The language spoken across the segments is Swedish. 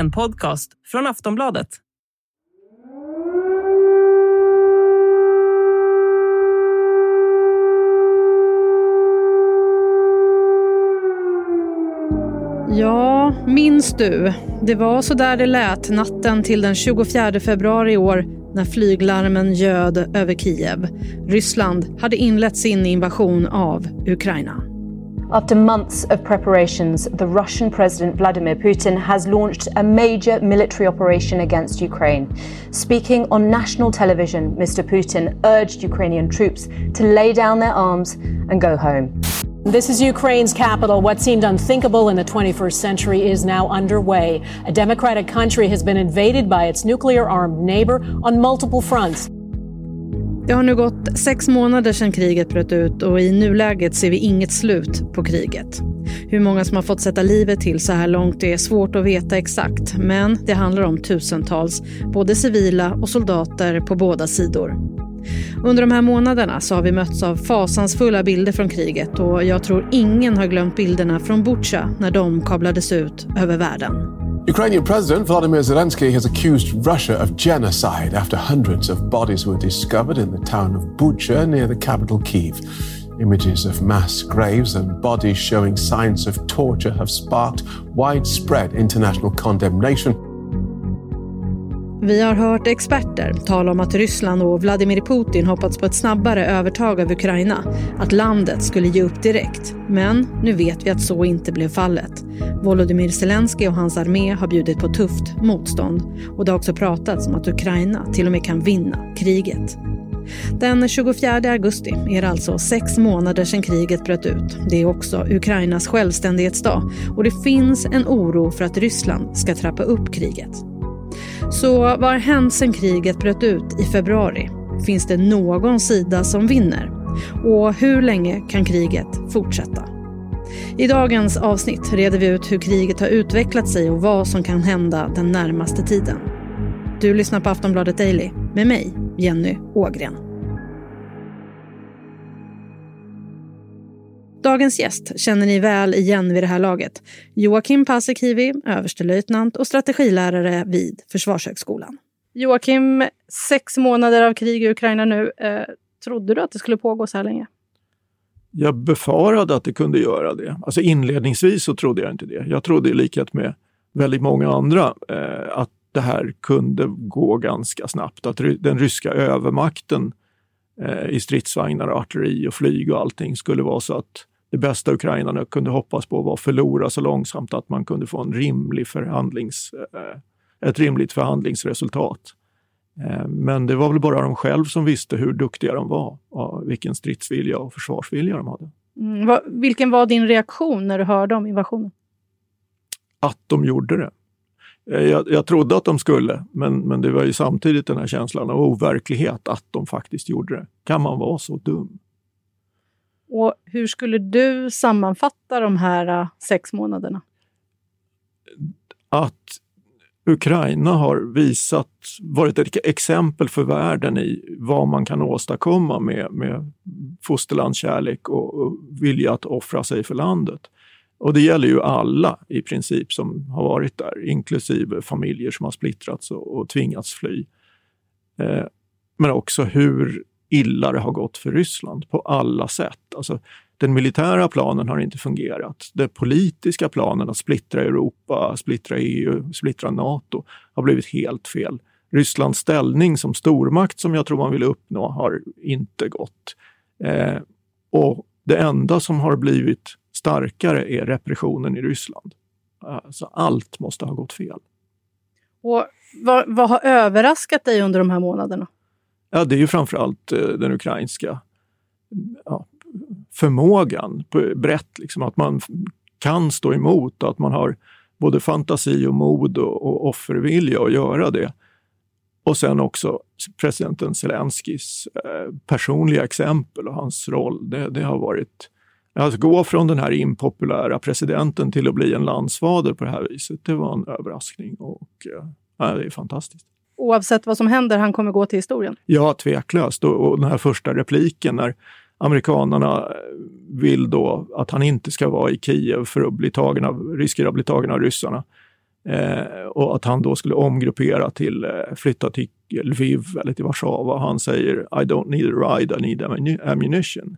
En podcast från Aftonbladet. Ja, minns du? Det var så där det lät natten till den 24 februari i år när flyglarmen ljöd över Kiev. Ryssland hade inlett sin invasion av Ukraina. After months of preparations, the Russian President Vladimir Putin has launched a major military operation against Ukraine. Speaking on national television, Mr. Putin urged Ukrainian troops to lay down their arms and go home. This is Ukraine's capital. What seemed unthinkable in the 21st century is now underway. A democratic country has been invaded by its nuclear armed neighbor on multiple fronts. Det har nu gått sex månader sedan kriget bröt ut och i nuläget ser vi inget slut på kriget. Hur många som har fått sätta livet till så här långt är svårt att veta exakt, men det handlar om tusentals, både civila och soldater på båda sidor. Under de här månaderna så har vi mötts av fasansfulla bilder från kriget och jag tror ingen har glömt bilderna från Butja när de kablades ut över världen. Ukrainian President Volodymyr Zelensky has accused Russia of genocide after hundreds of bodies were discovered in the town of Bucha near the capital Kiev. Images of mass graves and bodies showing signs of torture have sparked widespread international condemnation. Vi har hört experter tala om att Ryssland och Vladimir Putin hoppats på ett snabbare övertag av Ukraina, att landet skulle ge upp direkt. Men nu vet vi att så inte blev fallet. Volodymyr Zelensky och hans armé har bjudit på tufft motstånd och det har också pratats om att Ukraina till och med kan vinna kriget. Den 24 augusti är det alltså sex månader sedan kriget bröt ut. Det är också Ukrainas självständighetsdag och det finns en oro för att Ryssland ska trappa upp kriget. Så vad har hänt sedan kriget bröt ut i februari? Finns det någon sida som vinner? Och hur länge kan kriget fortsätta? I dagens avsnitt reder vi ut hur kriget har utvecklat sig och vad som kan hända den närmaste tiden. Du lyssnar på Aftonbladet Daily med mig, Jenny Ågren. Dagens gäst känner ni väl igen vid det här laget. Joakim Paasikivi, överstelöjtnant och strategilärare vid Försvarshögskolan. Joakim, sex månader av krig i Ukraina nu. Eh, trodde du att det skulle pågå så här länge? Jag befarade att det kunde göra det. Alltså inledningsvis så trodde jag inte det. Jag trodde i likhet med väldigt många andra eh, att det här kunde gå ganska snabbt. Att den ryska övermakten eh, i stridsvagnar, artilleri och flyg och allting skulle vara så att det bästa ukrainarna kunde hoppas på var att förlora så långsamt att man kunde få en rimlig förhandlings, eh, ett rimligt förhandlingsresultat. Eh, men det var väl bara de själv som visste hur duktiga de var och vilken stridsvilja och försvarsvilja de hade. Mm, vilken var din reaktion när du hörde om invasionen? Att de gjorde det. Eh, jag, jag, trodde att de skulle, men, men det var ju samtidigt den här känslan av overklighet att de faktiskt gjorde det. Kan man vara så dum? Och hur skulle du sammanfatta de här äh, sex månaderna? Att Ukraina har visat, varit ett exempel för världen i vad man kan åstadkomma med, med fosterlandskärlek och, och vilja att offra sig för landet. Och det gäller ju alla i princip som har varit där, inklusive familjer som har splittrats och, och tvingats fly. Eh, men också hur illa det har gått för Ryssland på alla sätt. Alltså, den militära planen har inte fungerat. Den politiska planen att splittra Europa, splittra EU, splittra Nato har blivit helt fel. Rysslands ställning som stormakt som jag tror man vill uppnå har inte gått. Eh, och det enda som har blivit starkare är repressionen i Ryssland. Alltså allt måste ha gått fel. Och vad, vad har överraskat dig under de här månaderna? Ja, det är ju framförallt eh, den ukrainska ja, förmågan brett, liksom, att man kan stå emot och att man har både fantasi och mod och, och offervilja att göra det. Och sen också presidenten Zelenskyjs eh, personliga exempel och hans roll. Det, det har varit att gå från den här impopulära presidenten till att bli en landsfader på det här viset, det var en överraskning och eh, det är fantastiskt oavsett vad som händer, han kommer gå till historien? Ja, tveklöst. Och, och den här första repliken när amerikanerna vill då att han inte ska vara i Kiev för att bli tagen av, riskera att bli tagen av ryssarna. Eh, och att han då skulle omgruppera till, eh, flytta till Lviv eller till Warszawa. Han säger I don't need a ride, I need ammunition.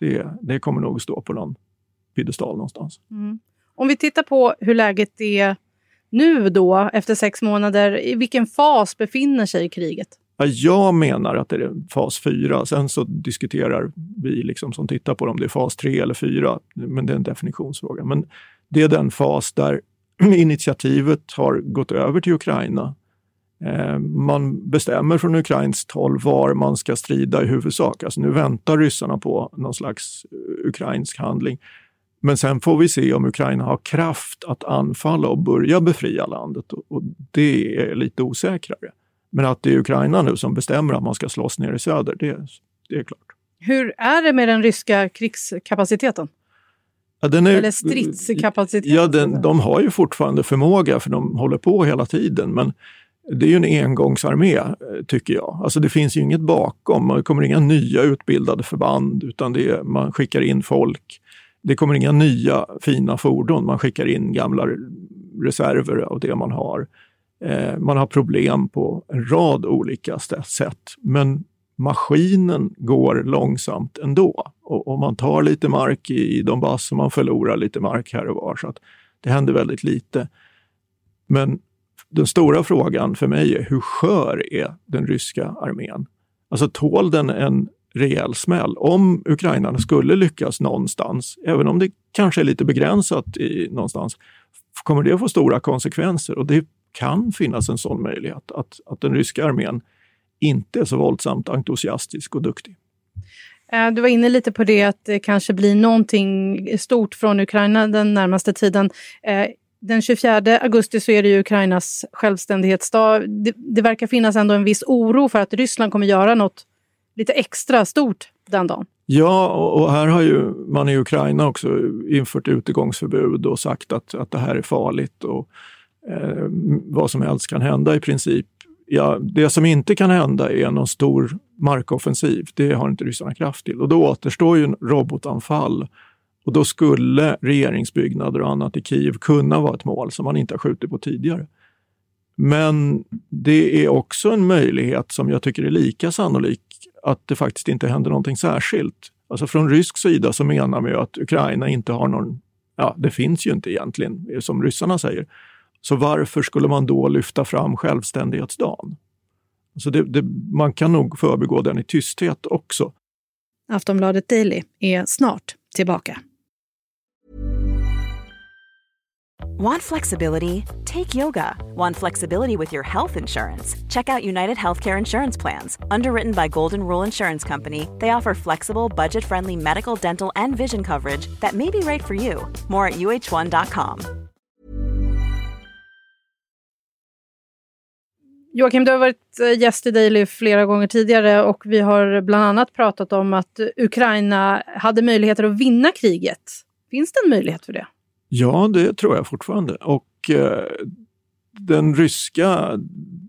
Det, det kommer nog stå på någon piedestal någonstans. Mm. Om vi tittar på hur läget är nu då, efter sex månader, i vilken fas befinner sig kriget? Jag menar att det är fas 4. Sen så diskuterar vi liksom som tittar på det om det är fas 3 eller 4, men det är en definitionsfråga. Men det är den fas där initiativet har gått över till Ukraina. Eh, man bestämmer från ukrainskt håll var man ska strida i huvudsak. Alltså nu väntar ryssarna på någon slags eh, ukrainsk handling. Men sen får vi se om Ukraina har kraft att anfalla och börja befria landet och det är lite osäkrare. Men att det är Ukraina nu som bestämmer att man ska slåss ner i söder, det, det är klart. Hur är det med den ryska krigskapaciteten? Ja, är, Eller stridskapaciteten? Ja, den, de har ju fortfarande förmåga för de håller på hela tiden. Men det är ju en engångsarmé, tycker jag. Alltså det finns ju inget bakom. Det kommer inga nya utbildade förband utan det är, man skickar in folk. Det kommer inga nya fina fordon. Man skickar in gamla reserver av det man har. Eh, man har problem på en rad olika sätt. Men maskinen går långsamt ändå. Och, och man tar lite mark i Donbass och man förlorar lite mark här och var. Så att det händer väldigt lite. Men den stora frågan för mig är hur skör är den ryska armén? Alltså tål den en rejäl smäll? Om ukrainarna skulle lyckas någonstans, även om det kanske är lite begränsat i, någonstans, kommer det att få stora konsekvenser. Och det kan finnas en sån möjlighet att, att den ryska armén inte är så våldsamt entusiastisk och duktig. Eh, du var inne lite på det att det kanske blir någonting stort från Ukraina den närmaste tiden. Eh, den 24 augusti så är det ju Ukrainas självständighetsdag. Det, det verkar finnas ändå en viss oro för att Ryssland kommer göra något lite extra stort den dagen. Ja, och här har ju man i Ukraina också infört utegångsförbud och sagt att, att det här är farligt och eh, vad som helst kan hända i princip ja, det som inte kan hända är någon stor markoffensiv. Det har inte ryssarna kraft till. Och då återstår ju robotanfall. Och då skulle regeringsbyggnader och annat i Kiev kunna vara ett mål som man inte har skjutit på tidigare. Men det är också en möjlighet som jag tycker är lika sannolik att det faktiskt inte händer någonting särskilt. Alltså från rysk sida så menar man ju att Ukraina inte har någon, ja det finns ju inte egentligen, eh, som ryssarna säger, så varför skulle man då lyfta fram självständighetsdagen? Så det, det, man kan nog förbigå den i tysthet också. Aftonbladet Daily är snart tillbaka. Want flexibility? Take yoga. Want flexibility with your health insurance? Check out United Healthcare Insurance Plans. Underwritten by Golden Rule Insurance Company, they offer flexible, budget friendly medical, dental, and vision coverage that may be right for you. More at uh1.com. Joakim, du har varit eh, gäst i Daily flera gånger tidigare och vi har bland annat pratat om att Ukraina hade möjligheter att vinna kriget. Finns det en möjlighet för det? Ja, det tror jag fortfarande. Och eh, den ryska,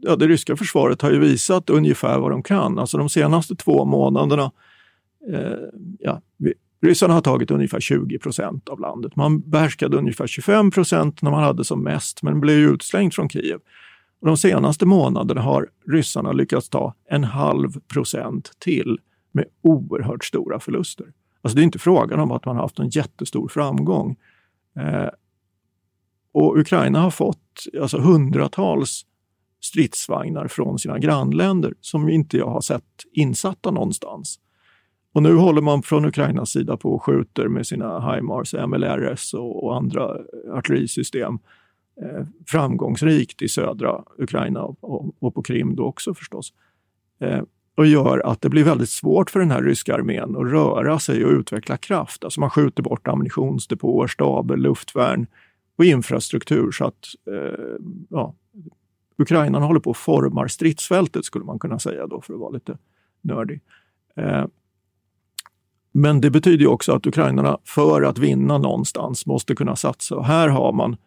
ja, det ryska försvaret har ju visat ungefär vad de kan. Alltså de senaste två månaderna, eh, ja, vi, ryssarna har tagit ungefär 20 procent av landet. Man behärskade ungefär 25 procent när man hade som mest, men blev utslängd från Kiev. Och de senaste månaderna har ryssarna lyckats ta en halv procent till med oerhört stora förluster. Alltså det är inte frågan om att man har haft en jättestor framgång. Eh, och Ukraina har fått alltså, hundratals stridsvagnar från sina grannländer som inte jag har sett insatta någonstans. Och nu håller man från Ukrainas sida på och skjuter med sina HIMARS, MLRS och, och andra eh, artillerisystem eh, framgångsrikt i södra Ukraina och, och, på Krim då också förstås. Eh, och gör att det blir väldigt svårt för den här ryska armén att röra sig och utveckla kraft. Alltså man skjuter bort ammunitionsdepåer, staber, luftvärn och infrastruktur så att eh, ja, ukrainarna håller på att formar stridsfältet skulle man kunna säga då för att vara lite nördig. Eh, men det betyder också att ukrainarna för att vinna någonstans måste kunna satsa. Och här har man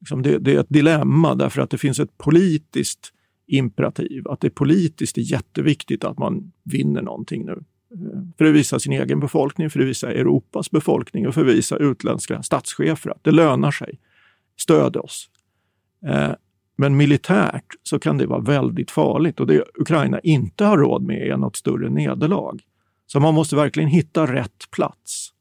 liksom det, det, är ett dilemma därför att det finns ett politiskt imperativ. Att det politiskt är jätteviktigt att man vinner någonting nu. För att visa sin egen befolkning, för att visa Europas befolkning och för att visa utländska statschefer att det lönar sig. Stöd oss. Eh, men militärt så kan det vara väldigt farligt och det Ukraina inte har råd med är något större nederlag. Så man måste verkligen hitta rätt plats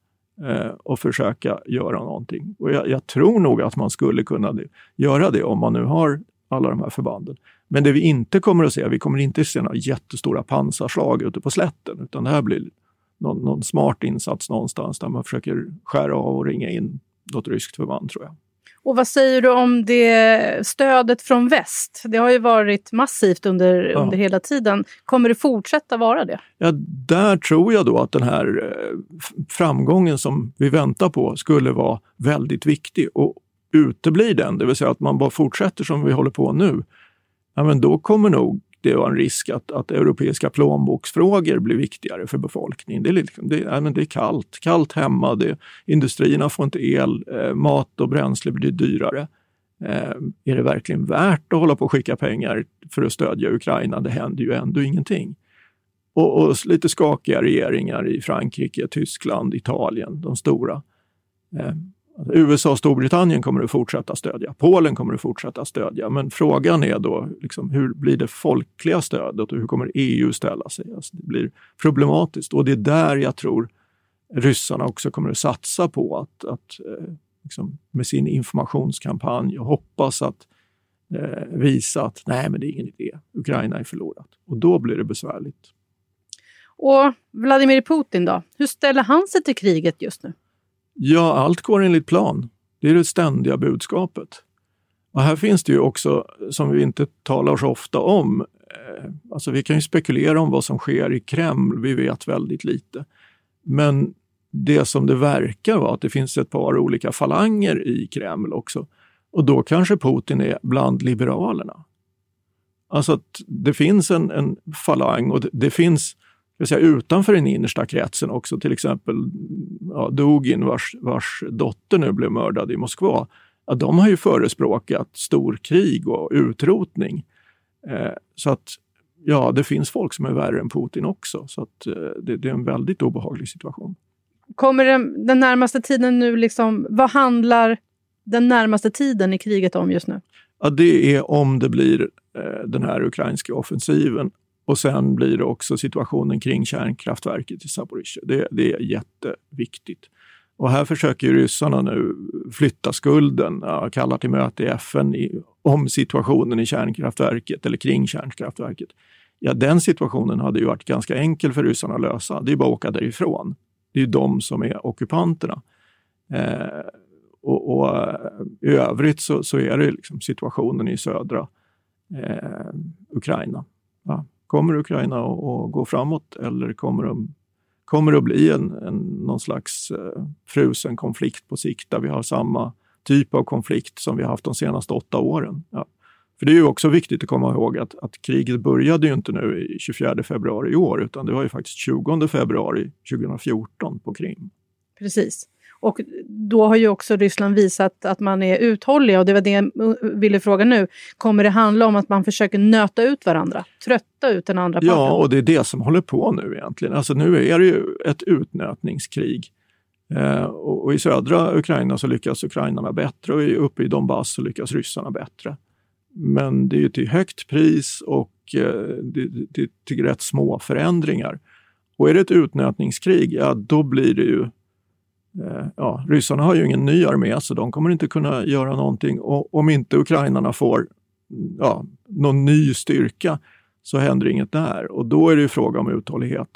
eh, och försöka göra någonting. Och jag, jag, tror nog att man skulle kunna göra det om man nu har alla de här förbanden. Men det vi inte kommer att se, vi kommer inte att se några jättestora pansarslag ute på slätten, utan det här blir någon, någon smart insats någonstans där man försöker skära av och ringa in något ryskt förband, tror jag. Och vad säger du om det stödet från väst? Det har ju varit massivt under, ja. under hela tiden. Kommer det fortsätta vara det? Ja, där tror jag då att den här eh, framgången som vi väntar på skulle vara väldigt viktig. Och uteblir den, det vill säga att man bara fortsätter som vi håller på nu, ja, men då kommer nog det var en risk att, att europeiska plånboksfrågor blir viktigare för befolkningen. Det är, liksom, det, ja, men det är kallt, kallt hemma, det, industrierna får inte el, eh, mat och bränsle blir dyrare. Eh, är det verkligen värt att hålla på och skicka pengar för att stödja Ukraina? Det händer ju ändå ingenting. Och, och lite skakiga regeringar i Frankrike, Tyskland, Italien, de stora. Eh, USA och Storbritannien kommer att fortsätta stödja. Polen kommer att fortsätta stödja. Men frågan är då liksom, hur blir det folkliga stödet och hur kommer EU ställa sig? Alltså, det blir problematiskt och det är där jag tror ryssarna också kommer att satsa på att, att eh, liksom, med sin informationskampanj och hoppas att eh, visa att nej, men det är ingen idé. Ukraina är förlorat. Och då blir det besvärligt. Och Vladimir Putin då? Hur ställer han sig till kriget just nu? Ja, allt går enligt plan. Det är det ständiga budskapet. Och här finns det ju också, som vi inte talar så ofta om, eh, alltså vi kan ju spekulera om vad som sker i Kreml, vi vet väldigt lite. Men det som det verkar vara att det finns ett par olika falanger i Kreml också. Och då kanske Putin är bland liberalerna. Alltså att det finns en, en falang och det, det finns säga, utanför den innersta kretsen också, till exempel ja, Dugin vars, vars dotter nu blev mördad i Moskva. Ja, de har ju förespråkat storkrig och utrotning. Eh, så att ja, det finns folk som är värre än Putin också. Så att, eh, det, det, är en väldigt obehaglig situation. Kommer den, den närmaste tiden nu, liksom, vad handlar den närmaste tiden i kriget om just nu? Ja, det är om det blir eh, den här ukrainska offensiven och sen blir det också situationen kring kärnkraftverket i Zaporizjzja. Det, det, är jätteviktigt. Och här försöker ryssarna nu flytta skulden, ja, kallar till möte i FN i, om situationen i kärnkraftverket eller kring kärnkraftverket. Ja, den situationen hade ju varit ganska enkel för ryssarna att lösa. Det är bara att åka därifrån. Det är ju de som är ockupanterna. Eh, och, och, eh, I övrigt så, så är det liksom situationen i södra eh, Ukraina. Ja. Kommer Ukraina att gå framåt eller kommer, de, kommer det att bli en, en, någon slags eh, frusen konflikt på sikt där vi har samma typ av konflikt som vi har haft de senaste åtta åren? Ja. För det är ju också viktigt att komma ihåg att, att kriget började ju inte nu i 24 februari i år utan det var ju faktiskt 20 februari 2014 på Krim. Precis. Och då har ju också Ryssland visat att man är uthålliga och det var det jag ville fråga nu. Kommer det handla om att man försöker nöta ut varandra? Trötta ut den andra parten? Ja, och det är det som håller på nu egentligen. Alltså nu är det ju ett utnötningskrig. Eh, och, och, i södra Ukraina så lyckas ukrainarna bättre och uppe i Donbass så lyckas ryssarna bättre. Men det är ju till högt pris och eh, det, det, är till rätt små förändringar. Och är det ett utnötningskrig, ja då blir det ju Eh, ja, ryssarna har ju ingen ny armé så de kommer inte kunna göra någonting. Och om inte ukrainarna får ja, någon ny styrka så händer inget där. Och då är det ju fråga om uthållighet.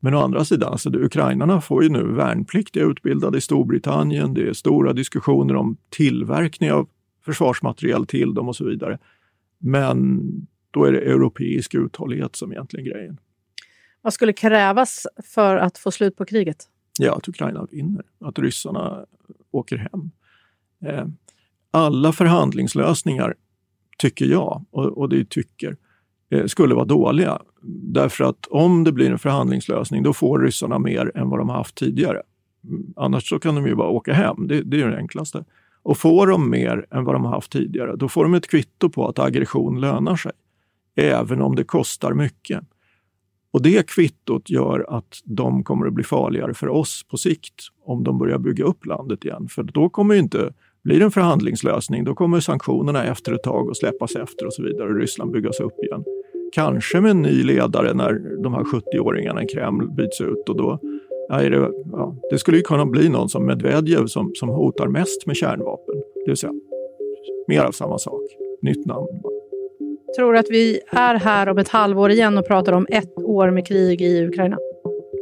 Men å andra sidan, alltså, ukrainarna får ju nu värnpliktiga utbildade i Storbritannien. Det är stora diskussioner om tillverkning av försvarsmateriel till dem och så vidare. Men då är det europeisk uthållighet som egentligen är grejen. Vad skulle krävas för att få slut på kriget? Ja, att Ukraina vinner, att ryssarna åker hem. Eh, alla förhandlingslösningar, tycker jag, och, det tycker, eh, skulle vara dåliga. Därför att om det blir en förhandlingslösning, då får ryssarna mer än vad de har haft tidigare. Mm, annars så kan de ju bara åka hem, det, det är det enklaste. Och får de mer än vad de har haft tidigare, då får de ett kvitto på att aggression lönar sig. Även om det kostar mycket. Och det kvittot gör att de kommer att bli farligare för oss på sikt om de börjar bygga upp landet igen. För då kommer inte Blir det en förhandlingslösning då kommer sanktionerna efter ett tag att släppas efter och så vidare och Ryssland byggas upp igen. Kanske med en ny ledare när de här 70-åringarna i Kreml byts ut och då är det, ja, det skulle ju kunna bli någon som Medvedev som, som hotar mest med kärnvapen. Det vill säga mer av samma sak, nytt namn. Tror att vi är här om ett halvår igen och pratar om ett år med krig i Ukraina?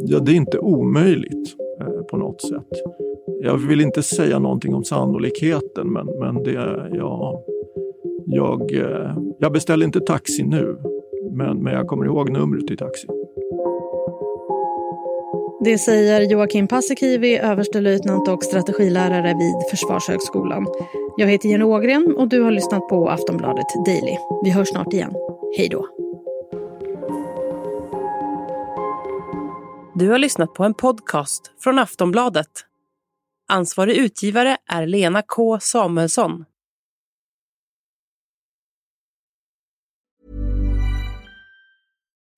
Ja, det är inte omöjligt eh, på något sätt. Jag vill inte säga någonting om sannolikheten, men, men det, ja, jag, eh, jag beställer inte taxi nu, men, men jag kommer ihåg numret till taxi. Det säger Joakim Paasikivi, överstelöjtnant och strategilärare vid Försvarshögskolan. Jag heter Jenny Ågren och du har lyssnat på Aftonbladet Daily. Vi hörs snart igen. Hej då! Du har lyssnat på en podcast från Aftonbladet. Ansvarig utgivare är Lena K Samuelsson.